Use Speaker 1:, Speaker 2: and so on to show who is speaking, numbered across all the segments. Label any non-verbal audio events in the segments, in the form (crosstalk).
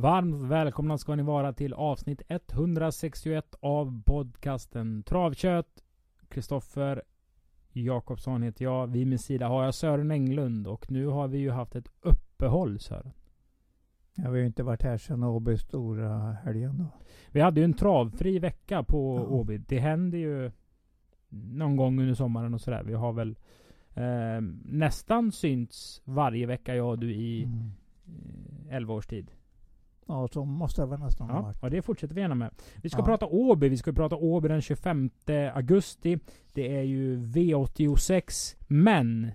Speaker 1: Varmt välkomna ska ni vara till avsnitt 161 av podcasten Travkött. Kristoffer Jakobsson heter jag. Vid min sida har jag Sören Englund och nu har vi ju haft ett uppehåll Sören.
Speaker 2: Jag har ju inte varit här sedan Åby stora helgen då.
Speaker 1: Vi hade ju en travfri vecka på
Speaker 2: Ja.
Speaker 1: Åby. Det händer ju någon gång under sommaren och sådär. Vi har väl eh, nästan synts varje vecka jag och du i
Speaker 2: Mm.
Speaker 1: eh, 11 års tid.
Speaker 2: Ja, så måste det väl nästan ha
Speaker 1: Ja,
Speaker 2: varit.
Speaker 1: och det fortsätter vi gärna med. Vi ska
Speaker 2: Ja.
Speaker 1: prata Åby. Vi ska prata Åby den 25 augusti. Det är ju V86. Men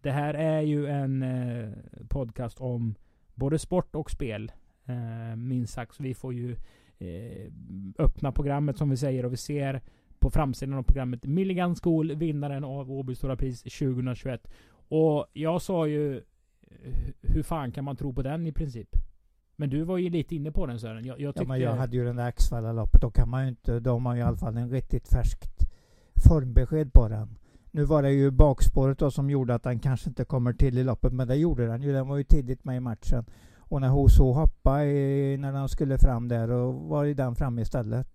Speaker 1: det här är ju en eh, podcast om både sport och spel. Eh, minst sagt. Så vi får ju eh, öppna programmet som vi säger. Och vi ser på framsidan av programmet Milligan School, vinnaren av Åby Stora Pris 2021. Och jag sa ju eh, hur fan kan man tro på den i princip? Men du var ju lite inne på den Sören. Jag, jag
Speaker 2: Ja,
Speaker 1: tyckte...
Speaker 2: men jag hade ju den där Axvalla-loppet. Då kan man ju inte, då har man ju i alla fall en riktigt färskt formbesked på den. Nu var det ju bakspåret då som gjorde att den kanske inte kommer till i loppet, men det gjorde den ju. Den var ju tidigt med i matchen. Och när Hoso hoppade i, när den skulle fram där, och var ju den framme istället.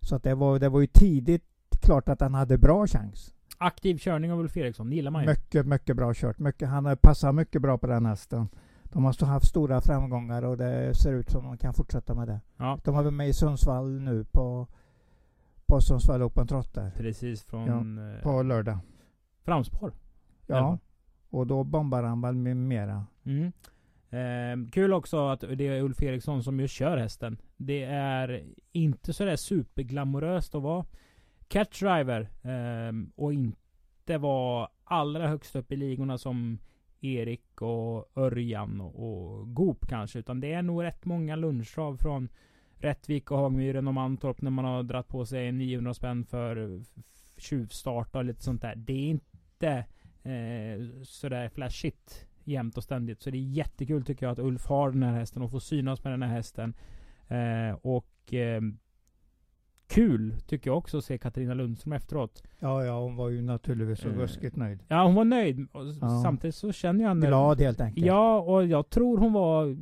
Speaker 2: Så att det var, det var ju tidigt klart att den hade bra chans.
Speaker 1: Aktiv körning av Ulf Eriksson, det gillar man ju.
Speaker 2: Mycket, mycket bra kört. Mycket, han har passat mycket bra på den hästen. De måste ha haft stora framgångar och det ser ut som de kan fortsätta med det.
Speaker 1: Ja,
Speaker 2: De har väl med i Sundsvall nu på, på Sundsvall Open Trot där.
Speaker 1: precis från eh,
Speaker 2: På lördag.
Speaker 1: framspår.
Speaker 2: Ja. Och då bombar han väl med mera.
Speaker 1: Mm. Eh, kul också att det är Ulf Eriksson som ju kör hästen. Det är inte sådär superglamoröst att vara catchdriver eh, och inte vara allra högst upp i ligorna som Erik och Örjan och, och Goop kanske. Utan det är nog rätt många lunchtrav från Rättvik och Hagmyren och Mantorp när man har dratt på sig 900 spänn för tjuvstart och lite sånt där. Det är inte eh, sådär flashigt jämt och ständigt. Så det är jättekul tycker jag att Ulf har den här hästen och får synas med den här hästen. Eh, och eh, kul tycker jag också att se Katarina Lundström efteråt.
Speaker 2: Ja, ja, hon var ju naturligtvis så
Speaker 1: Eh.
Speaker 2: ruskigt nöjd.
Speaker 1: Ja, hon var nöjd.
Speaker 2: Ja.
Speaker 1: Samtidigt så känner jag henne...
Speaker 2: Glad helt enkelt.
Speaker 1: Ja, och jag tror hon var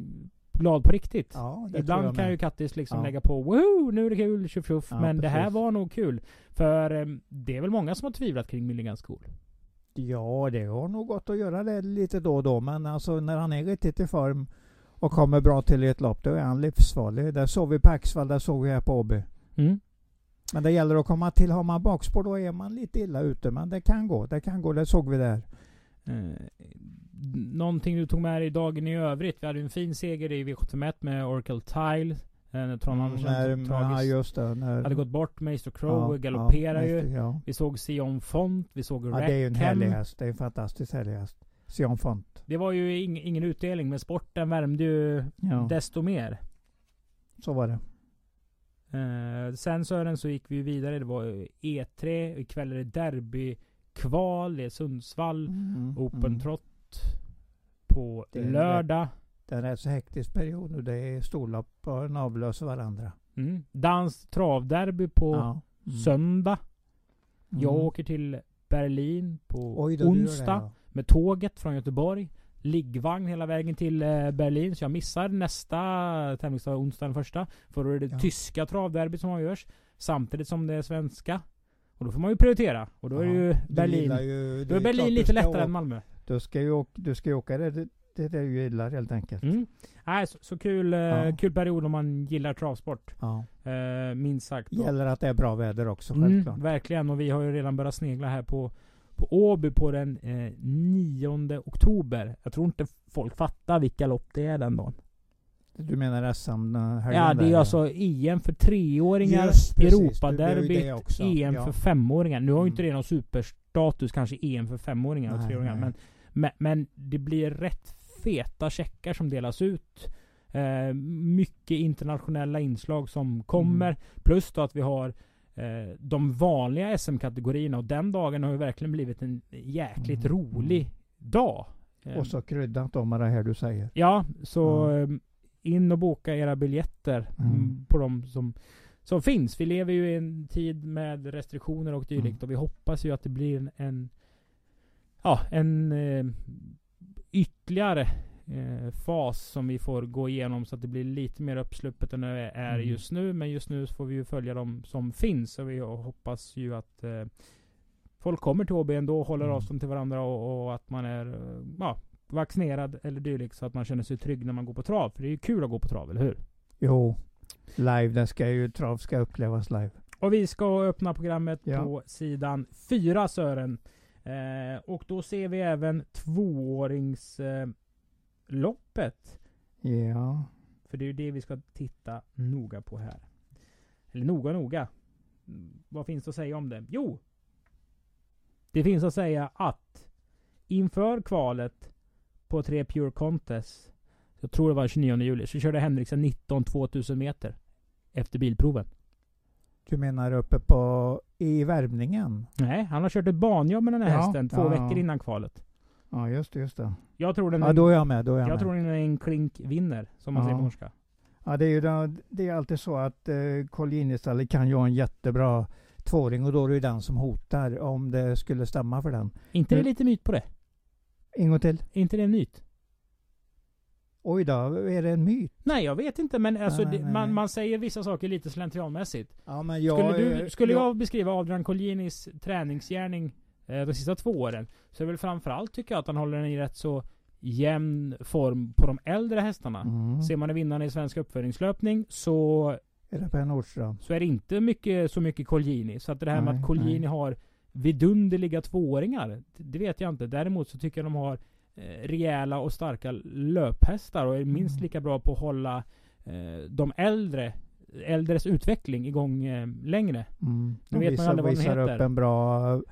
Speaker 1: glad på riktigt.
Speaker 2: ja
Speaker 1: Ibland kan ju Kattis liksom
Speaker 2: Ja.
Speaker 1: lägga på Woho! Nu är det kul, tjoff tjoff.
Speaker 2: Ja,
Speaker 1: Men det här
Speaker 2: precis.
Speaker 1: var nog kul. För eh, det är väl många som har tvivlat kring Milligan School.
Speaker 2: Ja, det har nog gått att göra det lite då och då. Men alltså när han är riktigt i form och kommer bra till i ett lopp, då är han livsfarlig. Där såg vi på Axvall, där såg vi här på Åby.
Speaker 1: Mm.
Speaker 2: Men det gäller att komma till. Har man bakspår då är man lite illa ute. Men det kan gå. Det kan gå. Det såg vi där.
Speaker 1: Eh, någonting du tog med dig i dagen i övrigt. Vi hade en fin seger i V71 med Oracle Tile. Eh, när Trond Andersen
Speaker 2: ja,
Speaker 1: tragiskt
Speaker 2: just det. När,
Speaker 1: hade gått bort. Maestro Crow
Speaker 2: ja,
Speaker 1: galopperar
Speaker 2: ja,
Speaker 1: ju.
Speaker 2: Ja.
Speaker 1: Vi såg Sion Font. Vi såg
Speaker 2: ja, det är ju en
Speaker 1: Rackham.
Speaker 2: härlig häst. Det är en fantastiskt härlig häst. Sion Font.
Speaker 1: Det var ju ing, ingen utdelning, men sporten värmde ju
Speaker 2: Ja,
Speaker 1: desto mer.
Speaker 2: så var det.
Speaker 1: Eh, sen Sören så gick vi vidare. Det var E3. Ikväll är det derbykval. Är Sundsvall.
Speaker 2: Mm,
Speaker 1: Open
Speaker 2: mm.
Speaker 1: Trot. På lördag.
Speaker 2: Det är en rätt så hektisk period nu. Det är storlopp och en avlöser varandra.
Speaker 1: Mm. Dans travderby på
Speaker 2: Ja. Mm.
Speaker 1: söndag. Jag
Speaker 2: Mm.
Speaker 1: åker till Berlin på
Speaker 2: Oj då, gör det,
Speaker 1: onsdag.
Speaker 2: ja.
Speaker 1: Med tåget från Göteborg. Liggvagn hela vägen till eh, Berlin. Så jag missar nästa tävlingsdag, onsdag den första. För då är det
Speaker 2: Ja.
Speaker 1: tyska travderbyt som avgörs. Samtidigt som det är svenska. Och då får man ju prioritera. Och då är
Speaker 2: Ja,
Speaker 1: ju
Speaker 2: du
Speaker 1: Berlin.
Speaker 2: Ju,
Speaker 1: Då
Speaker 2: det
Speaker 1: är Berlin lite lättare
Speaker 2: åka-
Speaker 1: än Malmö.
Speaker 2: Du ska ju åka, du ska ju åka det, det, är du gillar helt enkelt.
Speaker 1: Mm. Nej, så, så kul, eh,
Speaker 2: Ja.
Speaker 1: kul period om man gillar travsport.
Speaker 2: Ja.
Speaker 1: Eh, minst sagt. Och-
Speaker 2: Gäller att det är bra väder också
Speaker 1: Mm,
Speaker 2: självklart.
Speaker 1: verkligen. Och vi har ju redan börjat snegla här på, på Åby på den eh, 9 oktober. Jag tror inte folk fattar vilka lopp det är den dagen.
Speaker 2: Du menar SM helgen
Speaker 1: Ja, det är
Speaker 2: där,
Speaker 1: alltså EM för treåringar,
Speaker 2: Just
Speaker 1: Europaderbyt. EM
Speaker 2: Ja.
Speaker 1: för femåringar. Nu har ju
Speaker 2: Mm.
Speaker 1: inte det någon status kanske EM för femåringar och
Speaker 2: Nej,
Speaker 1: treåringar.
Speaker 2: nej.
Speaker 1: Men, men, det blir rätt feta checkar som delas ut. Eh, mycket internationella inslag som kommer.
Speaker 2: Mm.
Speaker 1: Plus då att vi har de vanliga SM-kategorierna. Och den dagen har ju verkligen blivit en jäkligt
Speaker 2: Mm,
Speaker 1: rolig dag. Eh,
Speaker 2: Och så kryddat om med det här du säger.
Speaker 1: Ja, så eh, in och boka era biljetter
Speaker 2: Mm.
Speaker 1: mm. på de som, som finns. Vi lever ju i en tid med restriktioner och dylikt
Speaker 2: Mm.
Speaker 1: och vi hoppas ju att det blir en, en ja, en eh, ytterligare eh, fas som vi får gå igenom så att det blir lite mer uppsluppet än det är
Speaker 2: Mm.
Speaker 1: just nu. Men just nu så får vi ju följa de som finns och vi hoppas ju att eh, folk kommer till HB ändå och håller
Speaker 2: Mm.
Speaker 1: avstånd till varandra och, och att man är eh, ja, vaccinerad eller dylikt så att man känner sig trygg när man går på trav. För det är ju kul att gå på trav, eller hur?
Speaker 2: Jo, live, det ska ju, trav ska upplevas live.
Speaker 1: Och vi ska öppna programmet
Speaker 2: Ja.
Speaker 1: på sidan 4 Sören. Eh, och då ser vi även tvååringsloppet. Eh, loppet.
Speaker 2: Ja,
Speaker 1: För det är ju det vi ska titta noga på här. Eller noga noga. Vad finns det att säga om det? Jo! Det finns att säga att inför kvalet på 3 Pure Contest, jag tror det var 29 juli, så körde Henriksen 19 2000 meter. Efter bilproven.
Speaker 2: du menar uppe på, i värmningen?
Speaker 1: Nej, han har kört ett banjobb med den här
Speaker 2: Ja,
Speaker 1: hästen två
Speaker 2: ja,
Speaker 1: veckor innan kvalet.
Speaker 2: Ja, just det, just det.
Speaker 1: Jag tror den
Speaker 2: Ja, då är jag med, då är jag,
Speaker 1: jag
Speaker 2: med.
Speaker 1: tror den är en klink vinner, som man
Speaker 2: Ja.
Speaker 1: säger på norska.
Speaker 2: Ja, det är ju det, det är alltid så att eh, Colgjini-stallet kan ju ha en jättebra tvååring och då är det ju den som hotar om det skulle stämma för den.
Speaker 1: inte det lite myt på det?
Speaker 2: En gång till.
Speaker 1: Är inte det en myt?
Speaker 2: Oj då, är det en myt?
Speaker 1: Nej, jag vet inte. Men alltså,
Speaker 2: Nej,
Speaker 1: det,
Speaker 2: nej,
Speaker 1: man,
Speaker 2: nej.
Speaker 1: man säger vissa saker lite slentrianmässigt.
Speaker 2: Ja, men jag,
Speaker 1: Skulle, du, skulle jag beskriva Adrian Colginis träningsgärning de sista två åren, så är väl framförallt tycker jag att han håller den i rätt så jämn form på de äldre hästarna.
Speaker 2: Mm.
Speaker 1: Ser man det vinnarna i svensk uppföringslöpning så,
Speaker 2: Är det Per Nordström?
Speaker 1: så är det inte mycket, så mycket Colgjini. Så att det här med
Speaker 2: Nej,
Speaker 1: att Colgjini har vidunderliga tvååringar, det vet jag inte. Däremot så tycker jag de har eh, rejäla och starka löphästar och är minst
Speaker 2: Mm.
Speaker 1: lika bra på att hålla eh, de äldre äldres utveckling igång eh, längre.
Speaker 2: Mm.
Speaker 1: Nu vet man
Speaker 2: visar,
Speaker 1: aldrig vad den
Speaker 2: visar upp
Speaker 1: heter.
Speaker 2: en bra,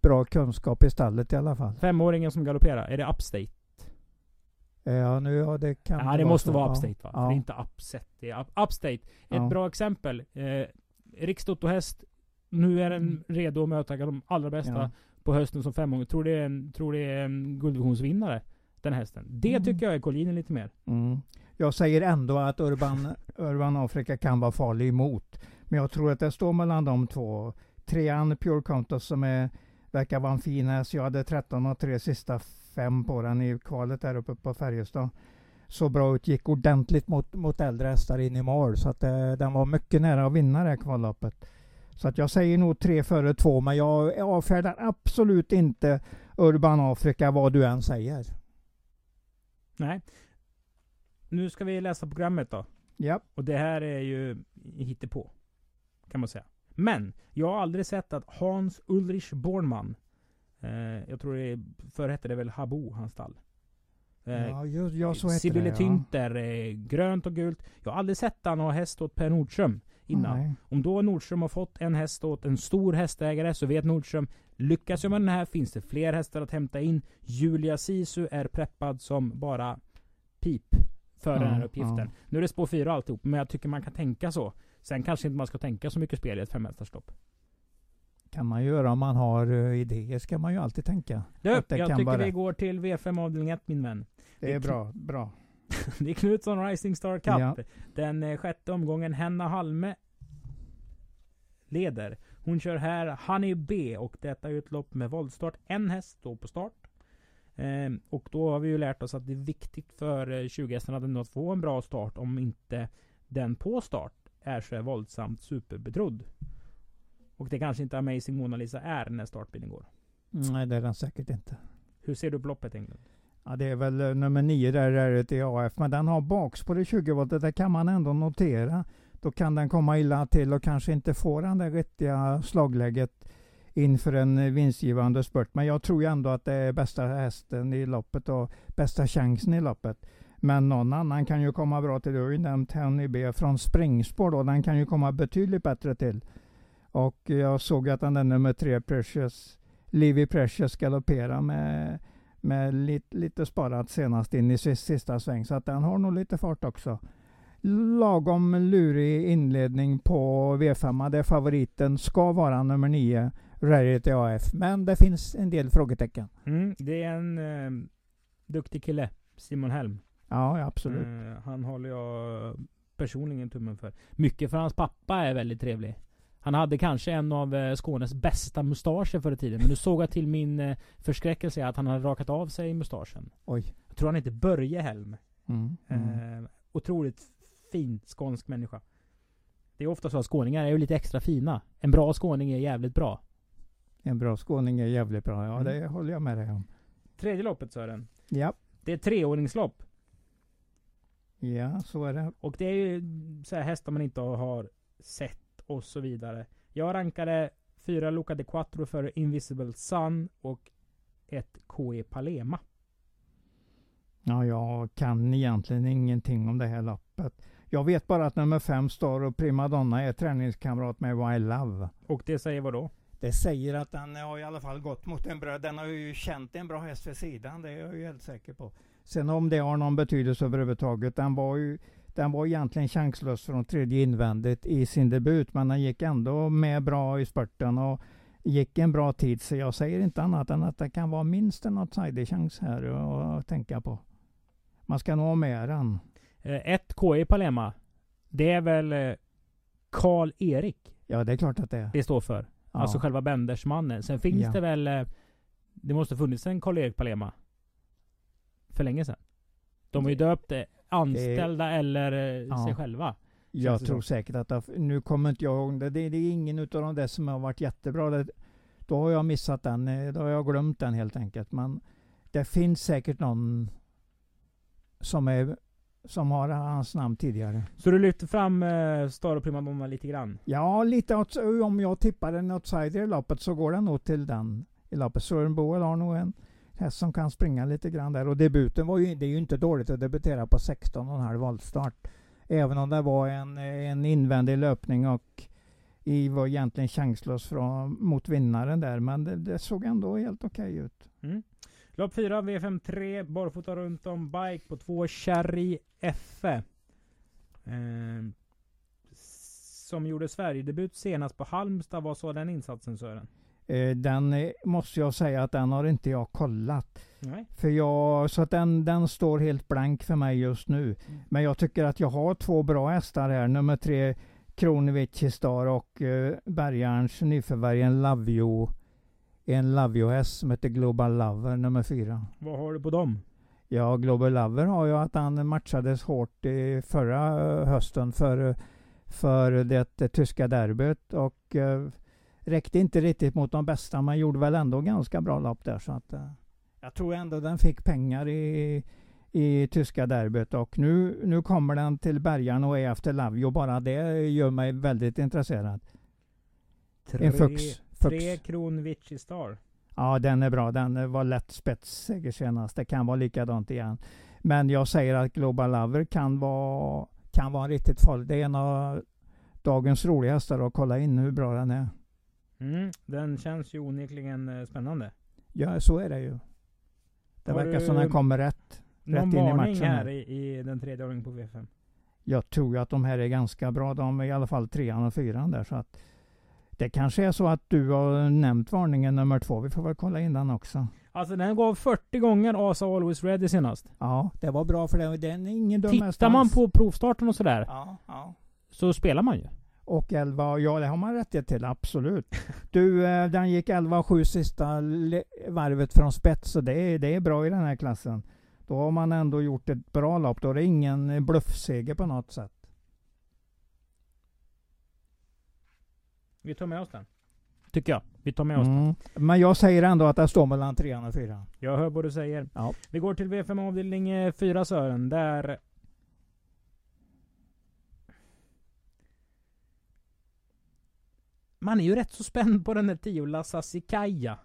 Speaker 2: bra kunskap i stallet i alla fall.
Speaker 1: Femåringen som galopperar, är det Upstate?
Speaker 2: Ja, nu, ja det kan
Speaker 1: Ja, det måste
Speaker 2: så.
Speaker 1: vara. Upstate va?
Speaker 2: Ja.
Speaker 1: Det är inte Upset, det är Up- Upstate. Ett
Speaker 2: Ja.
Speaker 1: bra exempel. Eh, Rikstoto-häst. Nu är den
Speaker 2: Mm.
Speaker 1: redo att möta de allra bästa
Speaker 2: Ja.
Speaker 1: på hösten som femåring. Tror det är en, tror det är en gulddivisionsvinnare. Den hästen. Det
Speaker 2: Mm.
Speaker 1: tycker jag är Collini lite mer.
Speaker 2: Mm. Jag säger ändå att Urban, Urban Afrika kan vara farlig emot. Men jag tror att det står mellan de två. Trean Pure Contest som är, verkar vara en fin häst. Jag hade 13 och tre sista fem på den i kvalet där uppe på Färjestad. Så bra ut, gick ordentligt mot, mot äldre hästar in i mål. Så att eh, den var mycket nära att vinna det här kvalloppet. Så att jag säger nog tre före två, men jag avfärdar absolut inte Urban Afrika vad du än säger.
Speaker 1: Nej. Nu ska vi läsa programmet då.
Speaker 2: Ja.
Speaker 1: Och det här är ju hittepå. Kan man säga. Men, jag har aldrig sett att Hans Ulrich Bornman eh, Jag tror det förr hette det väl Habo, hans stall. Eh,
Speaker 2: Ja, just, ja så
Speaker 1: Sibylle
Speaker 2: det.
Speaker 1: Tynter, eh, grönt och gult. Jag har aldrig sett han ha häst åt Per Nordström innan.
Speaker 2: Nej.
Speaker 1: Om då Nordström har fått en häst åt en stor hästägare så vet Nordström Lyckas jag med den här finns det fler hästar att hämta in. Julia Sisu är preppad som bara pip för
Speaker 2: Ja,
Speaker 1: den här uppgiften.
Speaker 2: ja.
Speaker 1: Nu är det spår 4 alltihop, men jag tycker man kan tänka så. Sen kanske inte man ska tänka så mycket spel i ett femhästarslopp.
Speaker 2: kan man ju göra om man har eh, idéer, ska man ju alltid tänka.
Speaker 1: Du,
Speaker 2: Att det
Speaker 1: jag
Speaker 2: kan
Speaker 1: tycker
Speaker 2: vara
Speaker 1: vi
Speaker 2: rätt.
Speaker 1: går till V5 avdelning 1 min vän.
Speaker 2: Det är bra, bra. (laughs)
Speaker 1: Det är Knutsson Rising Star Cup.
Speaker 2: Ja.
Speaker 1: Den eh, sjätte omgången. Henna Halme leder. Hon kör här Honey B och detta är ett lopp med våldstart. En häst står på start. Ehm, och då har vi ju lärt oss att det är viktigt för eh, 20-hästarna att få en bra start om inte den på start är så våldsamt superbetrodd. Och det kanske inte Amazing Mona Lisa är när startbilen går.
Speaker 2: Nej, det är den säkert inte.
Speaker 1: Hur ser du på loppet Englund?
Speaker 2: Ja, det är väl eh, nummer nio där, är det AF, men den har bakspår i 20 volt. Det kan man ändå notera. Då kan den komma illa till och kanske inte få den där riktiga slagläget inför en eh, vinstgivande spurt. Men jag tror ju ändå att det är bästa hästen i loppet och bästa chansen i loppet. Men någon annan kan ju komma bra till. Du har ju nämnt Henny B från springspår då. Den kan ju komma betydligt bättre till. Och jag såg att den där nummer tre Precious Livy Precious galopperar med, med lite, lite sparat senast in i sista sväng. Så att den har nog lite fart också. Lagom lurig inledning på V5 där favoriten ska vara nummer 9, Rarity AF. Men det finns en del frågetecken.
Speaker 1: Mm, det är en eh, duktig kille, Simon Helm.
Speaker 2: Ja, absolut.
Speaker 1: Eh, han håller jag personligen tummen för. Mycket för hans pappa är väldigt trevlig. Han hade kanske en av eh, Skånes bästa mustascher förr i tiden. Men nu såg jag till min eh, förskräckelse att han hade rakat av sig mustaschen.
Speaker 2: Oj.
Speaker 1: Jag tror han heter Börje Helm.
Speaker 2: Mm, mm.
Speaker 1: Eh, otroligt fin skånsk människa. Det är ofta så att skåningar är ju lite extra fina. En bra skåning är jävligt bra.
Speaker 2: En bra skåning är jävligt bra. Ja,
Speaker 1: Mm.
Speaker 2: det håller jag med dig om.
Speaker 1: Tredje loppet Sören.
Speaker 2: Ja,
Speaker 1: Det är ett treåringslopp.
Speaker 2: Ja så är det.
Speaker 1: Och det är ju så här hästar man inte har sett och så vidare. Jag rankade fyra Luca de Quattro för Invisible Sun och ett KE Palema.
Speaker 2: Ja, jag kan egentligen ingenting om det här loppet. Jag vet bara att nummer fem Star och Primadonna är träningskamrat med Wild Love.
Speaker 1: Och det säger vad då?
Speaker 2: Det säger att den har i alla fall gått mot en bra... Den har ju känt en bra häst vid sidan, det är jag ju helt säker på. Sen om det har någon betydelse överhuvudtaget, den var ju... Den var egentligen chanslös från tredje invändigt i sin debut, men den gick ändå med bra i spurten och gick en bra tid. Så jag säger inte annat än att det kan vara minst en outsider-chans här att tänka på. Man ska nog ha med den.
Speaker 1: Eh, Ett KE Palema. Det är väl eh, Karl-Erik
Speaker 2: Ja, det är klart att det är.
Speaker 1: det står för.
Speaker 2: Ja.
Speaker 1: Alltså själva Bendersmannen. Sen finns
Speaker 2: Ja.
Speaker 1: det väl... eh, Det måste funnits en Karl-Erik Palema. För länge sedan. De har ju döpt anställda eller eh,
Speaker 2: Ja.
Speaker 1: sig själva.
Speaker 2: Jag
Speaker 1: det
Speaker 2: tror
Speaker 1: som.
Speaker 2: säkert att det, nu kommer inte jag ihåg det. Det, det är ingen utav de där som har varit jättebra. Det, då har jag missat den. eh, Då har jag glömt den helt enkelt. Men det finns säkert någon som, är, som har hans namn tidigare.
Speaker 1: Så du lyfter fram eh, Star och Primadonna lite grann?
Speaker 2: Ja, lite om jag tippar en outsider i loppet så går det nog till den i loppet. Sören Boel har nog en häst som kan springa lite grann där. Och debuten var ju, det är ju inte dåligt att debutera på 16,5 voltstart. Även om det var en, en invändig löpning och i var egentligen chanslös från, mot vinnaren där. Men det, det såg ändå helt okej ut.
Speaker 1: Mm. Lopp 4, V53, barfota runt om, bike på 2, Cherry Effe. Eh, som gjorde Sverigedebut senast på Halmstad. Vad sa den insatsen Sören?
Speaker 2: Eh, den eh, måste jag säga att den har inte jag kollat.
Speaker 1: Nej.
Speaker 2: För jag, så att den, den står helt blank för mig just nu.
Speaker 1: Mm.
Speaker 2: Men jag tycker att jag har två bra hästar här. Nummer tre Kronovic Star och uh, Bergarns nyförvärv en Lavio. En Lavio-häst som heter Global Lover, nummer fyra.
Speaker 1: Vad har du på dem?
Speaker 2: Ja, Global Lover har ju att han matchades hårt i förra eh, hösten för, för det, eh, tyska derbyt och räckte inte riktigt mot de bästa men gjorde väl ändå ganska bra lopp där så att eh, jag tror ändå den fick pengar i, i tyska derbyt och nu, nu kommer den till Bergarna och är efter Lavio. Bara det gör mig väldigt intresserad. En Fux.
Speaker 1: Tre
Speaker 2: Fux.
Speaker 1: Kronvici Star.
Speaker 2: Ja, den är bra. Den var lätt spetsseger senast. Det kan vara likadant igen. Men jag säger att Global Lover kan vara, kan vara riktigt farlig. Det är en av dagens roliga hästar att kolla in hur bra den är.
Speaker 1: Mm, den känns ju onekligen eh, spännande.
Speaker 2: Ja, så är det ju. Det
Speaker 1: Har
Speaker 2: verkar som den kommer rätt. Rätt in i
Speaker 1: varning
Speaker 2: matchen
Speaker 1: här
Speaker 2: här.
Speaker 1: i, i den tredje ordningen på V5?
Speaker 2: Jag tror ju att de här är ganska bra. De är i alla fall trean och fyran där. Så att det kanske är så att du har nämnt varningen nummer två. Vi får väl kolla in den också.
Speaker 1: Alltså den gav 40 gånger Asa Always Ready senast.
Speaker 2: Ja, det var bra för det. Den är ingen dum
Speaker 1: Tittar man på provstarten och sådär,
Speaker 2: Ja, ja.
Speaker 1: så spelar man ju.
Speaker 2: Och 11, ja det har man rättighet till, absolut. (laughs) Du, eh, den gick 11,7 sista le- varvet från spets, så det är, det är bra i den här klassen. Då har man ändå gjort ett bra lopp. Då är det ingen bluffseger på något sätt.
Speaker 1: Vi tar med oss den. Tycker jag. Vi tar med oss den.
Speaker 2: Mm. Men jag säger ändå att det står mellan trean och fyran.
Speaker 1: Jag hör vad du säger.
Speaker 2: Ja.
Speaker 1: Vi går till V5 avdelning 4 Sören. Där... Man är ju rätt så spänd på den där 10 Lassa Sikaya.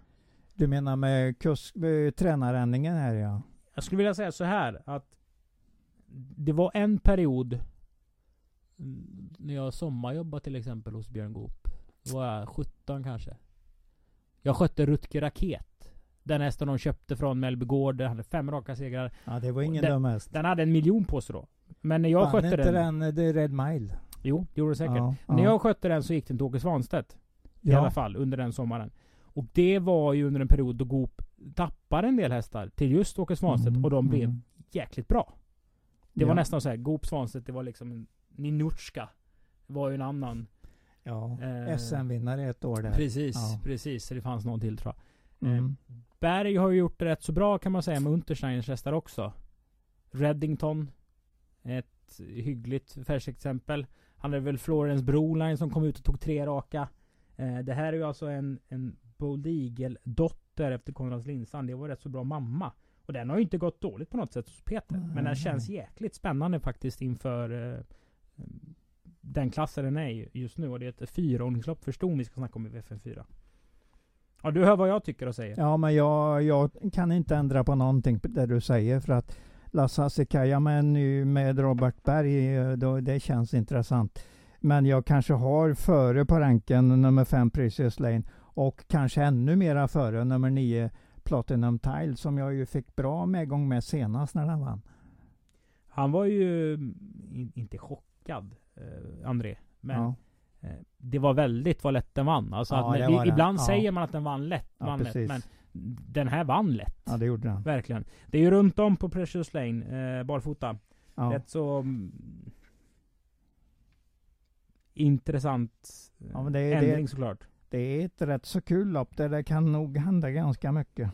Speaker 2: Du menar med kusk, med tränarändringen här ja.
Speaker 1: Jag skulle vilja säga så här att det var en period mm, när jag sommarjobbade till exempel hos Björn Goop. Då var jag 17 kanske. Jag skötte Rutger Raket. Den hästen de köpte från Mellby Gård. Den hade fem raka segrar.
Speaker 2: Ja, det var ingen
Speaker 1: Den-
Speaker 2: dum häst.
Speaker 1: Den hade en miljon på sig då. Men när jag
Speaker 2: Vann
Speaker 1: skötte
Speaker 2: inte
Speaker 1: den...
Speaker 2: den, det är Red Mile?
Speaker 1: Jo, det gjorde det säkert.
Speaker 2: Ja,
Speaker 1: När
Speaker 2: ja.
Speaker 1: jag skötte den så gick den till Åke Svanstedt. I
Speaker 2: Ja.
Speaker 1: alla fall under den sommaren. Och det var ju under en period då Goop tappade en del hästar till just Åke Svanstedt
Speaker 2: Mm,
Speaker 1: och de blev
Speaker 2: mm.
Speaker 1: jäkligt bra. Det var nästan så här, Goop Svanstedt, det var liksom en Ninutska. Det var ju en annan.
Speaker 2: Ja,
Speaker 1: Eh,
Speaker 2: SM-vinnare ett år där.
Speaker 1: Precis, precis. Så det fanns någon till tror jag.
Speaker 2: Mm.
Speaker 1: Berg har ju gjort det rätt så bra kan man säga med Untersteiners hästar också. Reddington. Ett hyggligt färskt exempel. Han hade väl Florence Broline som kom ut och tog tre raka. Eh, det här är ju alltså en, en Bold Eagle-dotter efter Konrads Lindsand. Det var rätt så bra mamma. Och den har ju inte gått dåligt på något sätt hos Peter. Men den känns jäkligt spännande faktiskt inför eh, den klassen den är just nu. Och det är ett fyraordningslopp för ston vi ska snacka om i VF4. Ja, du hör vad jag tycker och säger.
Speaker 2: Ja, men jag, jag kan inte ändra på någonting det du säger för att Lasse Asikaja med, nu med Robert Berg, eh, då, det känns intressant. Men jag kanske har före på ranken nummer fem Precious Lane och kanske ännu mera före nummer nio Platinum Tile som jag ju fick bra medgång med senast när den vann.
Speaker 1: Han var ju mm, in, inte chockad, eh, André. Men
Speaker 2: ja.
Speaker 1: eh, det var väldigt vad lätt den vann. Alltså
Speaker 2: Ja,
Speaker 1: att, ibland
Speaker 2: Ja.
Speaker 1: säger man att den vann lätt. Vann lätt men den här vann lätt.
Speaker 2: ja, det gjorde den.
Speaker 1: Verkligen. Det är ju runt om på Precious Lane, eh, barfota.
Speaker 2: Ja.
Speaker 1: Rätt så mm, intressant eh,
Speaker 2: Ja, men det är-
Speaker 1: ändring
Speaker 2: det-
Speaker 1: såklart.
Speaker 2: Det är ett rätt så kul lopp där det kan nog hända ganska mycket.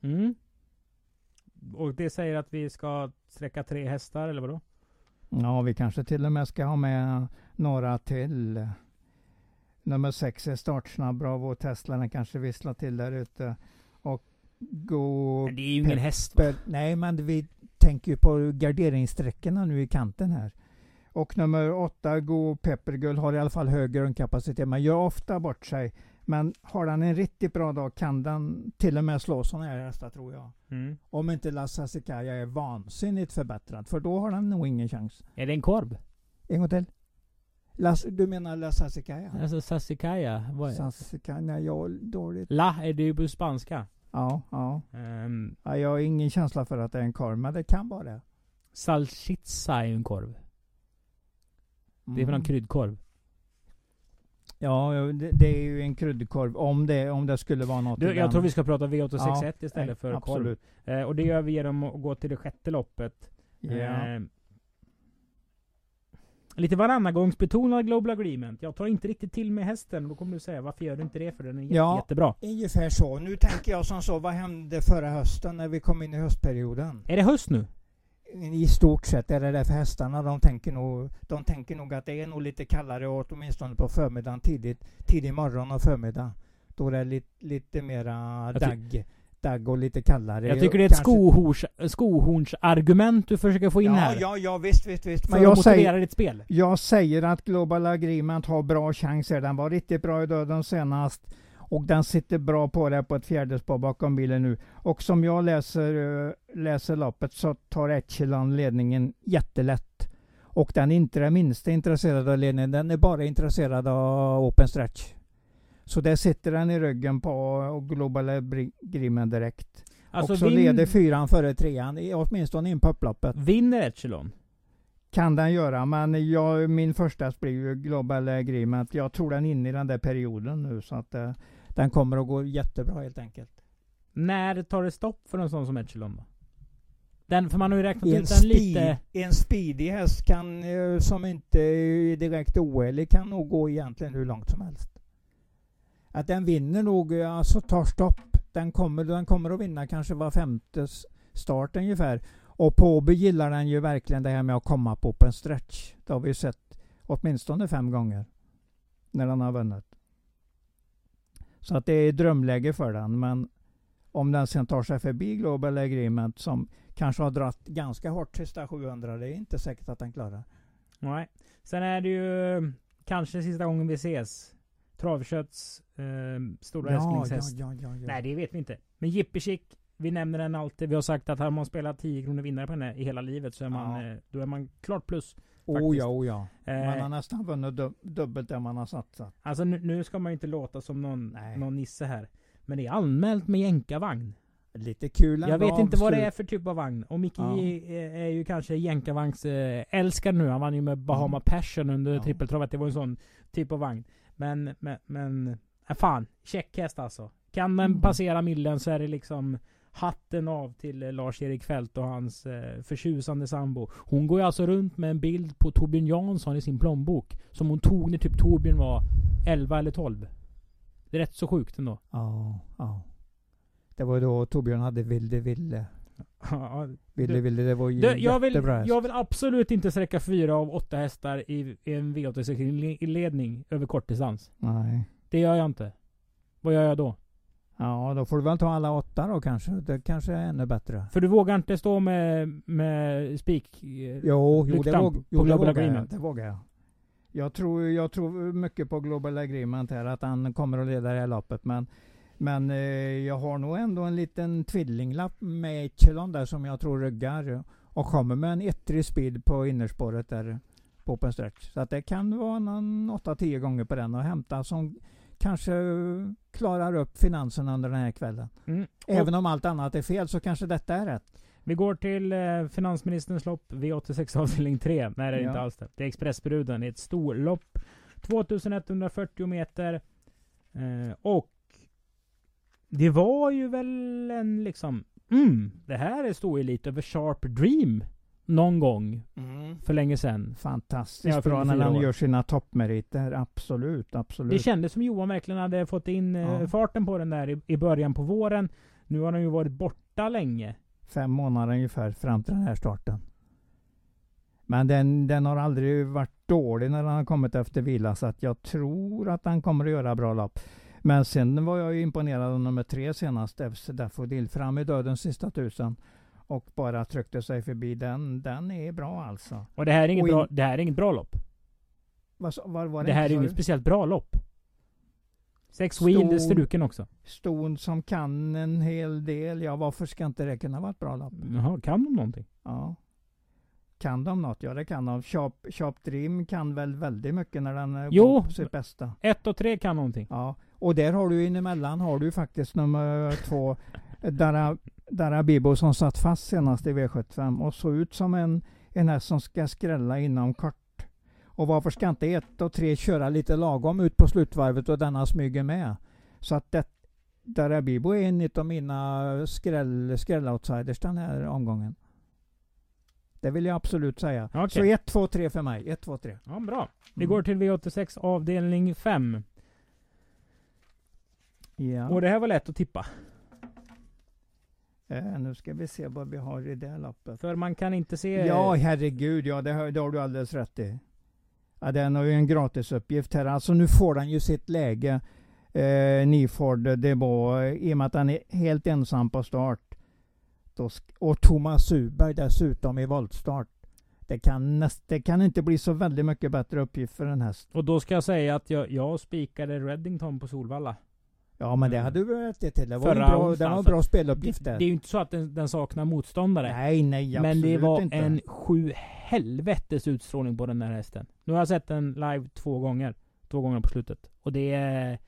Speaker 1: Mm. Och det säger att vi ska sträcka tre hästar, eller vadå?
Speaker 2: Ja, vi kanske till och med ska ha med några till. Nummer sex är startsnabb, Bravo Tesla, den kanske visslar till där ute. Och gå...
Speaker 1: Men det är ju ingen häst va?
Speaker 2: Nej, men vi tänker ju på garderingssträckorna nu i kanten här. Och nummer åtta, Go Peppergull, har i alla fall hög grundkapacitet, men gör ofta bort sig. Men har den en riktigt bra dag kan den till och med slå sådana här hästar tror jag.
Speaker 1: Mm.
Speaker 2: Om inte Lasse Sikaya är vansinnigt förbättrad, för då har den nog ingen chans.
Speaker 1: Är det en korv?
Speaker 2: En gång till. Lasse, du menar Lasse Sikaya?
Speaker 1: Alltså Sassicaia? Vad är
Speaker 2: Sassicaia, nej jag dåligt.
Speaker 1: La är det ju på spanska.
Speaker 2: Ja, ja.
Speaker 1: Um,
Speaker 2: ja. Jag har ingen känsla för att det är en korv, men det kan vara det.
Speaker 1: salsiccia är ju en korv. Det är väl en
Speaker 2: Mm.
Speaker 1: kryddkorv?
Speaker 2: Ja, det, det är ju en kryddkorv om det, om det skulle vara något
Speaker 1: Du, jag
Speaker 2: den.
Speaker 1: tror vi ska prata V861 istället
Speaker 2: Nej,
Speaker 1: för korv.
Speaker 2: absolut.
Speaker 1: Eh, och det gör vi genom att gå till det sjätte loppet.
Speaker 2: Ja.
Speaker 1: Eh, lite varannagångsbetonad Global Agreement. Jag tar inte riktigt till med hästen. Då kommer du säga, varför gör du inte det? För den är jätte,
Speaker 2: Ja.
Speaker 1: jättebra.
Speaker 2: Ungefär så. Nu tänker jag som så, vad hände förra hösten när vi kom in i höstperioden?
Speaker 1: Är det höst nu?
Speaker 2: I stort sett är det det för hästarna. De tänker, nog, de tänker nog att det är nog lite kallare och åtminstone på förmiddagen tidigt, tidig morgon och förmiddag. Då är det lite, lite mera
Speaker 1: Jag
Speaker 2: dagg, dagg och lite kallare.
Speaker 1: Jag tycker det är ett
Speaker 2: Kanske-
Speaker 1: skohorns, skohornsargument du försöker få in
Speaker 2: ja,
Speaker 1: här.
Speaker 2: Ja, ja, visst, visst, visst.
Speaker 1: för
Speaker 2: Men
Speaker 1: att
Speaker 2: jag
Speaker 1: motivera
Speaker 2: säger,
Speaker 1: ditt spel.
Speaker 2: jag säger att Global Agreement har bra chanser. Den var riktigt bra i döden senast. Och den sitter bra på det på ett fjärde spår bakom bilen nu. Och som jag läser, eh, läser loppet så tar Echelon ledningen jättelätt. Och den är inte det minsta intresserad av ledningen. Den är bara intresserad av open stretch. Så där sitter den i ryggen på Global Agreement direkt.
Speaker 1: Alltså
Speaker 2: och så
Speaker 1: vin-
Speaker 2: leder fyran före trean, åtminstone in på upploppet.
Speaker 1: Vinner Echelon?
Speaker 2: Kan den göra, men jag, min första blir ju Global Agreement. Jag tror den är inne i den där perioden nu så att eh, den kommer att gå jättebra helt enkelt.
Speaker 1: När tar det stopp för en sån som Echelon då? Den, för man har ju räknat
Speaker 2: En,
Speaker 1: ut den
Speaker 2: speed,
Speaker 1: lite...
Speaker 2: en speedy häst kan, eh, som inte är direkt oärlig kan nog gå egentligen hur långt som helst. Att den vinner nog, eh, alltså tar stopp. Den kommer, den kommer att vinna kanske var femte start ungefär. Och på Åby gillar den ju verkligen det här med att komma på open stretch. Det har vi ju sett åtminstone fem gånger. När den har vunnit. Så att det är drömläge för den. Men om den sen tar sig förbi Global Agreement som kanske har dratt ganska hårt sista 700. Det är inte säkert att den klarar.
Speaker 1: Nej. Sen är det ju eh, kanske sista gången vi ses. Travkötts eh, stora
Speaker 2: ja, ja, ja.
Speaker 1: Nej, det vet vi inte. Men Jippi Chic, vi nämner den alltid. Vi har sagt att har man spelat 10 kronor vinnare på henne i hela livet så är man,
Speaker 2: Ja.
Speaker 1: eh, då är man klart plus.
Speaker 2: oh
Speaker 1: faktiskt.
Speaker 2: ja, oh ja.
Speaker 1: Eh,
Speaker 2: Man har nästan vunnit dub- dubbelt det man har satsat.
Speaker 1: Alltså nu, nu ska man ju inte låta som någon,
Speaker 2: Nej.
Speaker 1: någon nisse här. Men det är anmält med jänkarvagn.
Speaker 2: Lite kul
Speaker 1: Jag vet inte vad det är för typ av vagn. Och Micke ja. är, ju kanske jänkarvagns äh, älskare nu. Han vann ju med Bahama mm. Passion under ja. trippeltravet. Det var en sån typ av vagn. Men, men, men äh, fan. Checkhäst alltså. Kan den mm. passera millen så är det liksom hatten av till eh, Lars-Erik Fält och hans eh, förtjusande sambo. Hon går ju alltså runt med en bild på Torbjörn Jansson i sin plånbok. Som hon tog när typ Torbjörn var 11 eller 12. Det är rätt så sjukt ändå.
Speaker 2: Ja, ja. Det var då Torbjörn hade Vilde Ville. (laughs) Ja, Ville Ville, det var ju
Speaker 1: du, jag, vill, jag vill absolut inte sträcka fyra av åtta hästar i, i en V86-ledning över kortdistans.
Speaker 2: Nej.
Speaker 1: Det gör jag inte. Vad gör jag då?
Speaker 2: Ja, då får du väl ta alla åtta då kanske. Det kanske är ännu bättre.
Speaker 1: För du vågar inte stå med, med spik?
Speaker 2: Eh, jo, jo, det, våg, jo det, vågar jag, det vågar jag. Jag tror, jag tror mycket på Global Agreement här, att han kommer att leda det här loppet. Men, men eh, jag har nog ändå en liten tvillinglapp med Echelon där som jag tror ryggar. Och kommer med en ettrig speed på innerspåret där på open stretch. Så att det kan vara någon 8-10 gånger på den och hämta som kanske klarar upp finanserna under den här kvällen. Mm. Även om allt annat är fel så kanske detta är rätt.
Speaker 1: Vi går till eh, finansministerns lopp V86 avdelning 3. Nej det är ja. inte alls det. Det är Expressbruden. Det är ett storlopp. 2140 meter. Eh, och det var ju väl en liksom... Mm, det här är stor elit över Sharp Dream någon gång mm. för länge sedan.
Speaker 2: Fantastiskt bra när han gör sina toppmeriter. Absolut, absolut.
Speaker 1: Det kändes som Johan verkligen hade fått in eh, ja. farten på den där i, i början på våren. Nu har han ju varit borta länge.
Speaker 2: Fem månader ungefär fram till den här starten. Men den, den har aldrig varit dålig när han har kommit efter vila så att jag tror att han kommer att göra bra lopp. Men sen var jag imponerad av nummer tre senast, Daffodil, fram i dödens sista tusen och bara tryckte sig förbi den. Den är bra alltså.
Speaker 1: Och det här är inget, in... bra, det här är inget bra lopp?
Speaker 2: Vad, vad var det
Speaker 1: det här är inget speciellt bra lopp. Sex wheel är struken också.
Speaker 2: Ston som kan en hel del. Ja, varför ska inte det kunna vara ett bra lopp?
Speaker 1: Jaha, kan de någonting?
Speaker 2: Ja. Kan de något? Ja, det kan de. Sharp, Sharp Dream kan väl väldigt mycket när den jo, går på sitt bästa.
Speaker 1: ett och tre kan någonting.
Speaker 2: Ja, och där har du inemellan har du faktiskt nummer två. Dara, Darabibo som satt fast senast i V75 och såg ut som en, en häst som ska skrälla inom kort. Och varför ska inte ett och tre köra lite lagom ut på slutvarvet och denna smyger med? Så att det, Darabibo är en av mina skräll, skräll-outsiders den här omgången. Det vill jag absolut säga. Okay. Så 1, 2, 3 för mig. 1, 2, 3.
Speaker 1: Ja, bra. Vi mm. går till V86 avdelning 5. Ja. Och det här var lätt att tippa.
Speaker 2: Eh, nu ska vi se vad vi har i det loppet.
Speaker 1: För man kan inte se...
Speaker 2: Ja, herregud. Ja, det har, det har du alldeles rätt i. Ja, den har ju en gratisuppgift här. Alltså nu får den ju sitt läge. Eh, Niford var i och med att han är helt ensam på start. Och Thomas Suberg dessutom i voltstart. Det kan, näst, det kan inte bli så väldigt mycket bättre uppgift för en häst.
Speaker 1: Och då ska jag säga att jag, jag spikade Reddington på Solvalla.
Speaker 2: Ja men det mm. hade du rätt till. Det var en bra, det var en bra speluppgift
Speaker 1: där. Det, är ju inte så att den, den saknar motståndare.
Speaker 2: Nej, nej absolut
Speaker 1: Men det var
Speaker 2: inte.
Speaker 1: en sju helvetes utstrålning på den där hästen. Nu har jag sett den live två gånger. Två gånger på slutet. Och det är...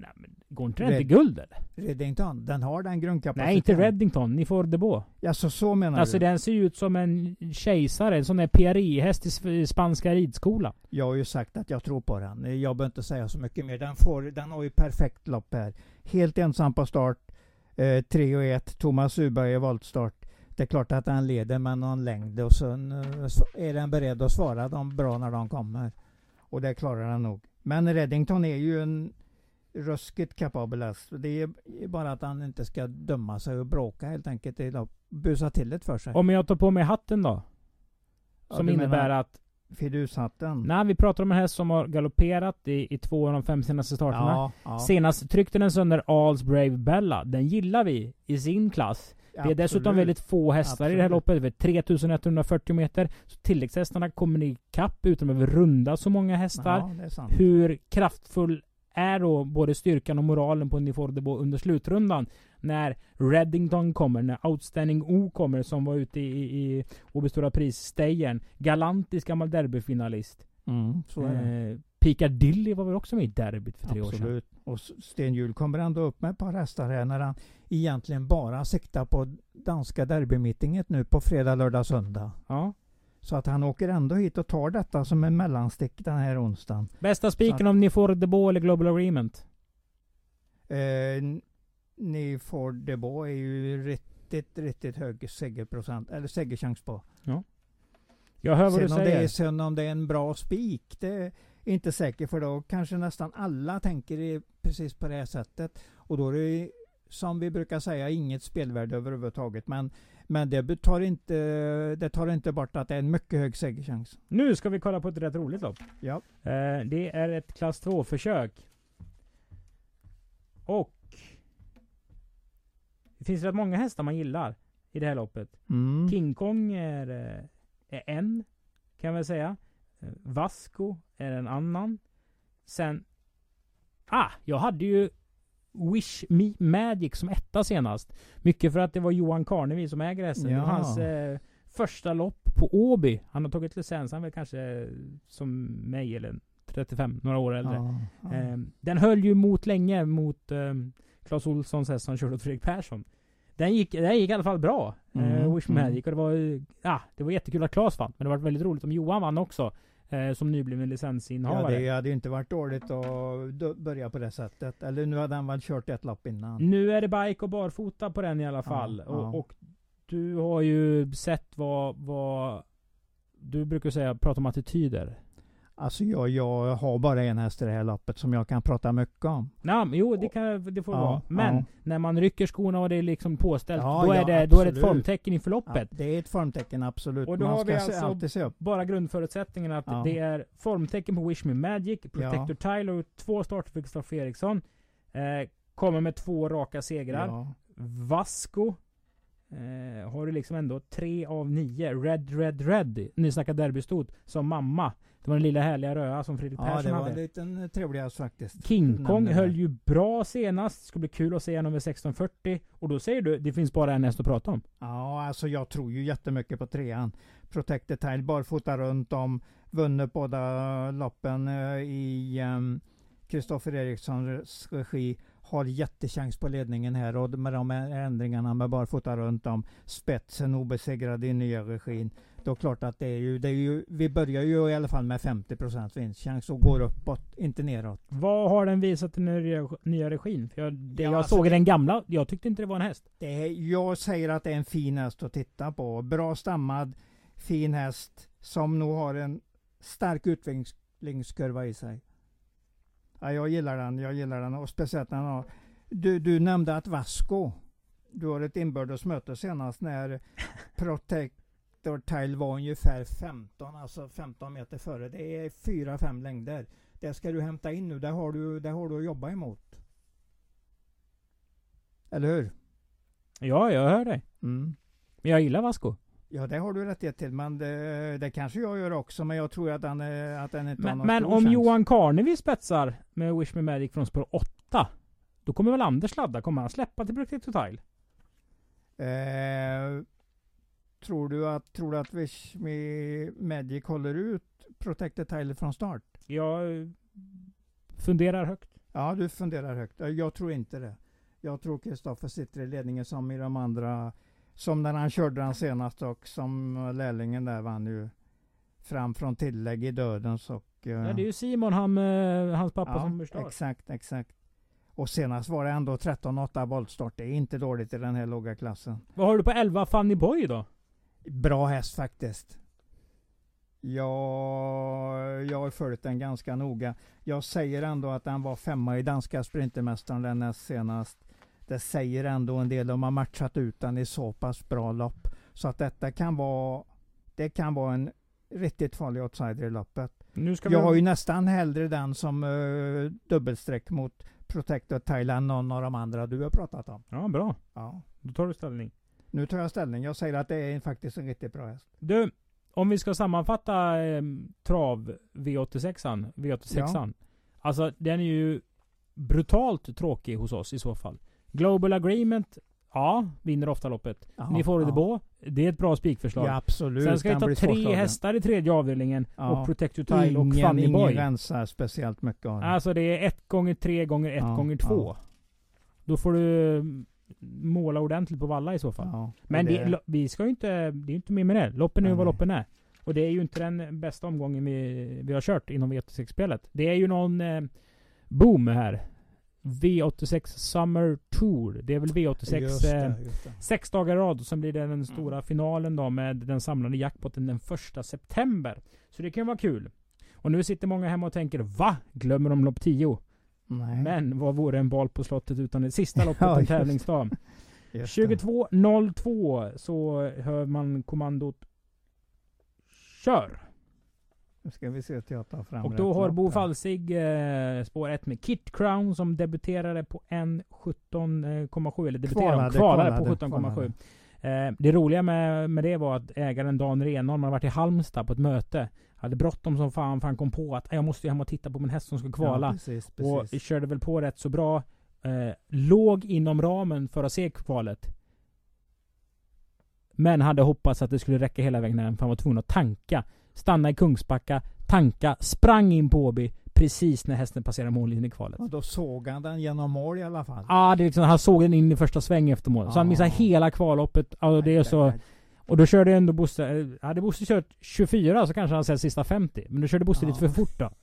Speaker 1: Nej men går inte den till guld eller?
Speaker 2: Reddington, den har den grundkapaciteten.
Speaker 1: Nej inte Reddington, ni får det på.
Speaker 2: Ja så, så menar
Speaker 1: alltså, du? Alltså den ser ut som en kejsare, en sån där PRI-häst i spanska ridskolan.
Speaker 2: Jag har ju sagt att jag tror på den. Jag behöver inte säga så mycket mer. Den, får, den har ju perfekt lopp här. Helt ensam på start. Eh, 3 och 1. Thomas Uberg i voltstart. Det är klart att den leder med någon längd och sen eh, är den beredd att svara dem bra när de kommer. Och det klarar den nog. Men Reddington är ju en ruskigt kapabel häst. Det är bara att han inte ska döma sig och bråka helt enkelt. Busa till det för sig.
Speaker 1: Om jag tar på mig hatten då? Som ja, innebär att...
Speaker 2: Fidushatten?
Speaker 1: Nej, vi pratar om en häst som har galopperat i, i två av de fem senaste starterna. Ja, ja. Senast tryckte den sönder Alls Brave Bella. Den gillar vi i sin klass. Det är dessutom väldigt få hästar Absolut. i det här loppet. Över 3140 meter. Så tilläggshästarna kommer ikapp utan att behöva runda så många hästar. Ja, Hur kraftfull är då både styrkan och moralen på Nifordebo under slutrundan. När Reddington kommer, när Outstanding O kommer som var ute i, i, Åby Stora Pris-stejern. Galantisk gammal derbyfinalist.
Speaker 2: Mm, så är det. Eh,
Speaker 1: Piccadilly var väl också med i derbyt för tre år sedan?
Speaker 2: Absolut. Och Sten Hjul kommer ändå upp med ett par hästar här när han egentligen bara siktar på danska derbymeetinget nu på fredag, lördag, söndag.
Speaker 1: Ja.
Speaker 2: Så att han åker ändå hit och tar detta som en mellanstick den här onsdagen.
Speaker 1: Bästa spiken om ni får Ball eller Global Agreement?
Speaker 2: Eh, ni får Debo är ju riktigt, riktigt hög segerprocent, eller segerchans på.
Speaker 1: Jag hör vad
Speaker 2: Sen
Speaker 1: du
Speaker 2: om, det
Speaker 1: säger.
Speaker 2: är, sen om det är en bra spik, det är inte säkert för då kanske nästan alla tänker precis på det här sättet. Och då är det som vi brukar säga inget spelvärde överhuvudtaget. Men, men det tar, inte, det tar inte bort att det är en mycket hög segerchans.
Speaker 1: Nu ska vi kolla på ett rätt roligt lopp.
Speaker 2: Ja.
Speaker 1: Eh, det är ett klass 2-försök. Och det finns rätt många hästar man gillar i det här loppet.
Speaker 2: Mm.
Speaker 1: King Kong är, eh, är en, kan väl säga. Eh, Vasco är en annan. Sen... Ah! Jag hade ju Wish Me Magic som etta senast. Mycket för att det var Johan Karnevi som äger hästen.
Speaker 2: Ja.
Speaker 1: hans eh, första lopp på Åby. Han har tagit licens. Han väl kanske som mig eller 35, några år äldre.
Speaker 2: Ja, ja.
Speaker 1: Eh, den höll ju mot länge mot eh, Claes Olssons häst som körde åt Fredrik Persson. Den gick, den gick i alla fall bra.
Speaker 2: Mm,
Speaker 1: Eh, Wish Me
Speaker 2: mm.
Speaker 1: Magic. Och det var, ja, det var jättekul att Claes vann. Men det var väldigt roligt om Johan vann också. Eh, som nybliven
Speaker 2: Ja,
Speaker 1: licensinnehavare.
Speaker 2: det hade ju inte varit dåligt att börja på det sättet. Eller nu hade han väl kört ett lopp innan.
Speaker 1: Nu är det bike och barfota på den i alla fall.
Speaker 2: ja.
Speaker 1: Och, och du har ju sett vad, vad du brukar säga, prata om attityder.
Speaker 2: Alltså jag, jag har bara en häst i det här loppet som jag kan prata mycket om.
Speaker 1: Men jo, det, kan, det får det
Speaker 2: Ja,
Speaker 1: vara. Men
Speaker 2: ja.
Speaker 1: när man rycker skorna och det är liksom påställt,
Speaker 2: Ja,
Speaker 1: då, är
Speaker 2: ja,
Speaker 1: det, då är det ett formtecken inför
Speaker 2: Ja,
Speaker 1: loppet.
Speaker 2: det är ett formtecken absolut.
Speaker 1: Och då
Speaker 2: Man
Speaker 1: har vi alltså-
Speaker 2: alltid se upp.
Speaker 1: Bara grundförutsättningen att
Speaker 2: Ja.
Speaker 1: det är formtecken på Wish Me Magic, Protector Tyler två starter för Kristoffer Eriksson. Eh, kommer med två raka segrar.
Speaker 2: Ja.
Speaker 1: Vasco eh, har du liksom ändå tre av nio. Red, Red, Red. Ni snackar derbystot. Som mamma. Det var den lilla härliga röda som Fredrik
Speaker 2: ja,
Speaker 1: Persson
Speaker 2: det var en
Speaker 1: hade.
Speaker 2: liten trevlig häst faktiskt.
Speaker 1: King Kong höll ju bra senast. Det ska bli kul att se honom över 1640. Och då säger du, det finns bara en häst att prata om.
Speaker 2: Ja, alltså jag tror ju jättemycket på trean. Protected Tile, barfota runt om. Vunnit båda loppen eh, i Kristoffer Erikssons regi. Har jättechans på ledningen här och med de här ändringarna med barfota runt om. Spetsen obesegrad i nya regin. Då är klart att det är ju, det är ju, vi börjar ju i alla fall med 50% vinstchans och går uppåt, inte neråt.
Speaker 1: Vad har den visat i den nya, nya regin? För jag, det
Speaker 2: Ja,
Speaker 1: jag
Speaker 2: alltså
Speaker 1: såg i den gamla, jag tyckte inte det var en häst.
Speaker 2: Det är, jag säger att det är en fin häst att titta på. Bra stammad, fin häst som nog har en stark utvecklingskurva i sig. Ja, jag gillar den, jag gillar den och speciellt när den har... Du, du nämnde att Vasco, du har ett inbördes möte senast när Protector Tile var ungefär 15, alltså 15 meter före. Det är 4-5 längder. Det ska du hämta in nu, det har du, det har du att jobba emot. Eller hur?
Speaker 1: Ja, jag hör dig.
Speaker 2: Mm.
Speaker 1: Men jag gillar Vasco.
Speaker 2: Ja, det har du rättighet till, men det, det kanske jag gör också, men jag tror att den, eh, att den inte har
Speaker 1: Men,
Speaker 2: någon
Speaker 1: men om
Speaker 2: chans.
Speaker 1: Johan Karnevi spetsar med Wish Me Magic från spår 8. Då kommer väl Anders ladda? Kommer han släppa till Protector Tile?
Speaker 2: Eh, tror du att, tror du att Wish Me Magic håller ut Protected Tile från start?
Speaker 1: Jag funderar högt.
Speaker 2: Ja, du funderar högt. Jag tror inte det. Jag tror Kristoffer sitter i ledningen som i de andra, som när han körde den senast och som lärlingen där vann ju fram från tillägg i dödens och... eh,
Speaker 1: Ja, det är ju Simon, han, eh, hans pappa
Speaker 2: Ja,
Speaker 1: som förstör.
Speaker 2: exakt, exakt. Och senast var det ändå 13-8 voltstart. Det är inte dåligt i den här låga klassen.
Speaker 1: Vad har du på 11 Funny Boy då?
Speaker 2: Bra häst faktiskt. Jag, jag har följt den ganska noga. Jag säger ändå att den var femma i danska sprintermästaren den näst senast. Det säger ändå en del. De har matchat ut den i så pass bra lopp. Så att detta kan vara, det kan vara en riktigt farlig outsider i loppet. Jag
Speaker 1: vi...
Speaker 2: har ju nästan hellre den som uh, dubbelstreck mot Protector Thailand, någon av de andra du har pratat om.
Speaker 1: Ja, bra.
Speaker 2: Ja.
Speaker 1: Då tar du ställning.
Speaker 2: Nu tar jag ställning. Jag säger att det är faktiskt en riktigt bra häst.
Speaker 1: Du, om vi ska sammanfatta eh, trav V86an, V86an. Alltså den är ju brutalt tråkig hos oss i så fall. Global Agreement Ja, vinner ofta loppet.
Speaker 2: Jaha,
Speaker 1: Ni får
Speaker 2: ja.
Speaker 1: det på. Det är ett bra spikförslag.
Speaker 2: Ja, absolut.
Speaker 1: Sen ska vi ta tre hästar i tredje avdelningen.
Speaker 2: Ja.
Speaker 1: Och Protect Your Tile och
Speaker 2: ingen,
Speaker 1: Funny
Speaker 2: ingen
Speaker 1: Boy.
Speaker 2: rensar speciellt mycket av den.
Speaker 1: Alltså det är ett gånger tre gånger ett
Speaker 2: Ja,
Speaker 1: gånger två.
Speaker 2: ja.
Speaker 1: Då får du mm, måla ordentligt på valla i så fall.
Speaker 2: Ja,
Speaker 1: Men det, lo- vi ska ju inte... Det är ju inte mer med det. Loppen är ju vad loppen är. Och det är ju inte den bästa omgången vi, vi har kört inom V86-spelet. Det är ju någon eh, boom här. V86 Summer Tour. Det är väl V86
Speaker 2: Just
Speaker 1: eh,
Speaker 2: det, just det.
Speaker 1: sex dagar i rad. Och sen blir det den stora finalen då med den samlade jackpotten den första september. Så det kan vara kul. Och nu sitter många hemma och tänker Va? Glömmer de lopp 10?
Speaker 2: Nej.
Speaker 1: Men vad vore en bal på slottet utan det sista (laughs) loppet
Speaker 2: Ja,
Speaker 1: en tävlingsdag?
Speaker 2: Just det.
Speaker 1: 22.02 (laughs) så hör man kommandot Kör!
Speaker 2: Nu ska vi se att jag tar fram
Speaker 1: Och då har Bo. Falsig eh, spår 1 med Kit Crown som debuterade på 1.17,7 eller debuterade,
Speaker 2: Kvalade,
Speaker 1: kvalade, på
Speaker 2: kvalade,
Speaker 1: 17,7. Eh, det roliga med, med det var att ägaren Dan Renholm hade varit i Halmstad på ett möte. Hade bråttom som fan för han kom på att jag måste hem och titta på min häst som ska kvala.
Speaker 2: Ja, precis,
Speaker 1: och
Speaker 2: precis.
Speaker 1: körde väl på rätt så bra. Eh, låg inom ramen för att se kvalet. Men hade hoppats att det skulle räcka hela vägen hem för han var tvungen att tanka. Stanna i Kungsbacka, tanka, sprang in på Åby precis när hästen passerade mållinjen i kvalet.
Speaker 2: Och då såg han den genom mål i alla fall.
Speaker 1: Ja, det är liksom, han såg den in i första sväng efter mål. Så han missade hela kvalloppet. Ja, det är så... Och då körde ändå Bosse... eh, Hade Bosse kört 24 så kanske han sett sista 50. Men då körde Bosse
Speaker 2: Ja.
Speaker 1: lite för fort då. (laughs)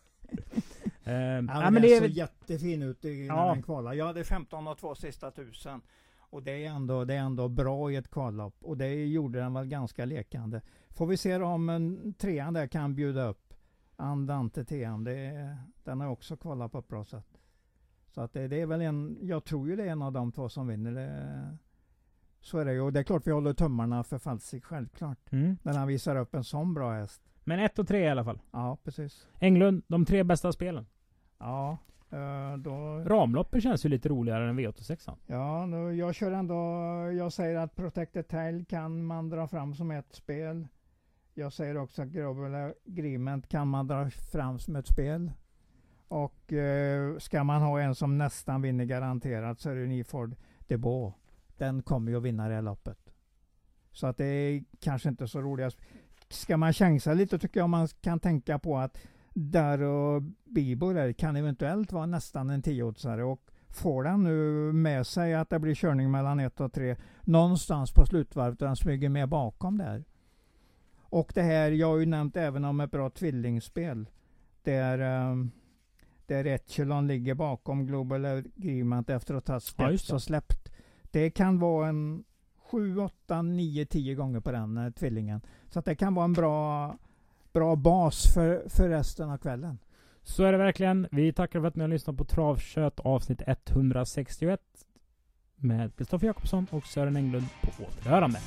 Speaker 1: Eh,
Speaker 2: Ja, men det
Speaker 1: är
Speaker 2: såg jättefin ut i,
Speaker 1: Ja.
Speaker 2: den kvalade. Jag hade 15 och två sista tusen. Och det är, ändå, det är ändå bra i ett kvallopp. Och det gjorde den väl ganska lekande. Får vi se om en trean där kan bjuda upp. Andante TM. Det är, den har också kvalat på ett bra sätt. Så att det, det är väl en, jag tror ju det är en av de två som vinner. Det, så är det ju. Och det är klart vi håller tummarna för Falsik, självklart.
Speaker 1: Mm.
Speaker 2: När han visar upp en sån bra häst.
Speaker 1: Men 1 och 3 i alla fall.
Speaker 2: Ja, precis.
Speaker 1: Englund, de tre bästa spelen.
Speaker 2: Ja, eh, då...
Speaker 1: Ramloppen känns ju lite roligare än V86.
Speaker 2: Ja, nu, jag kör ändå, jag säger att Protected Tile kan man dra fram som ett spel. Jag säger också att Global Agreement kan man dra fram som ett spel. Och eh, ska man ha en som nästan vinner garanterat så är det Niford Debo. Den kommer ju att vinna det här loppet. Så att det är kanske inte så roliga. Ska man chansa lite tycker jag man kan tänka på att där och Bibo där kan eventuellt vara nästan en tioåtsare och får den nu med sig att det blir körning mellan 1 och 3 någonstans på slutvarvet och den smyger med bakom där. Och det här, jag har ju nämnt även om ett bra tvillingspel. Där, um, där Echelon ligger bakom Global Agreement efter att ha
Speaker 1: Ja,
Speaker 2: steps
Speaker 1: det.
Speaker 2: och släppt. Det kan vara en 7, 8, 9, 10 gånger på den eh, tvillingen. Så att det kan vara en bra, bra bas för, för resten av kvällen.
Speaker 1: Så är det verkligen. Vi tackar för att ni har lyssnat på Travkött avsnitt 161. Med Kristoffer Jakobsson och Sören Englund på återhörande.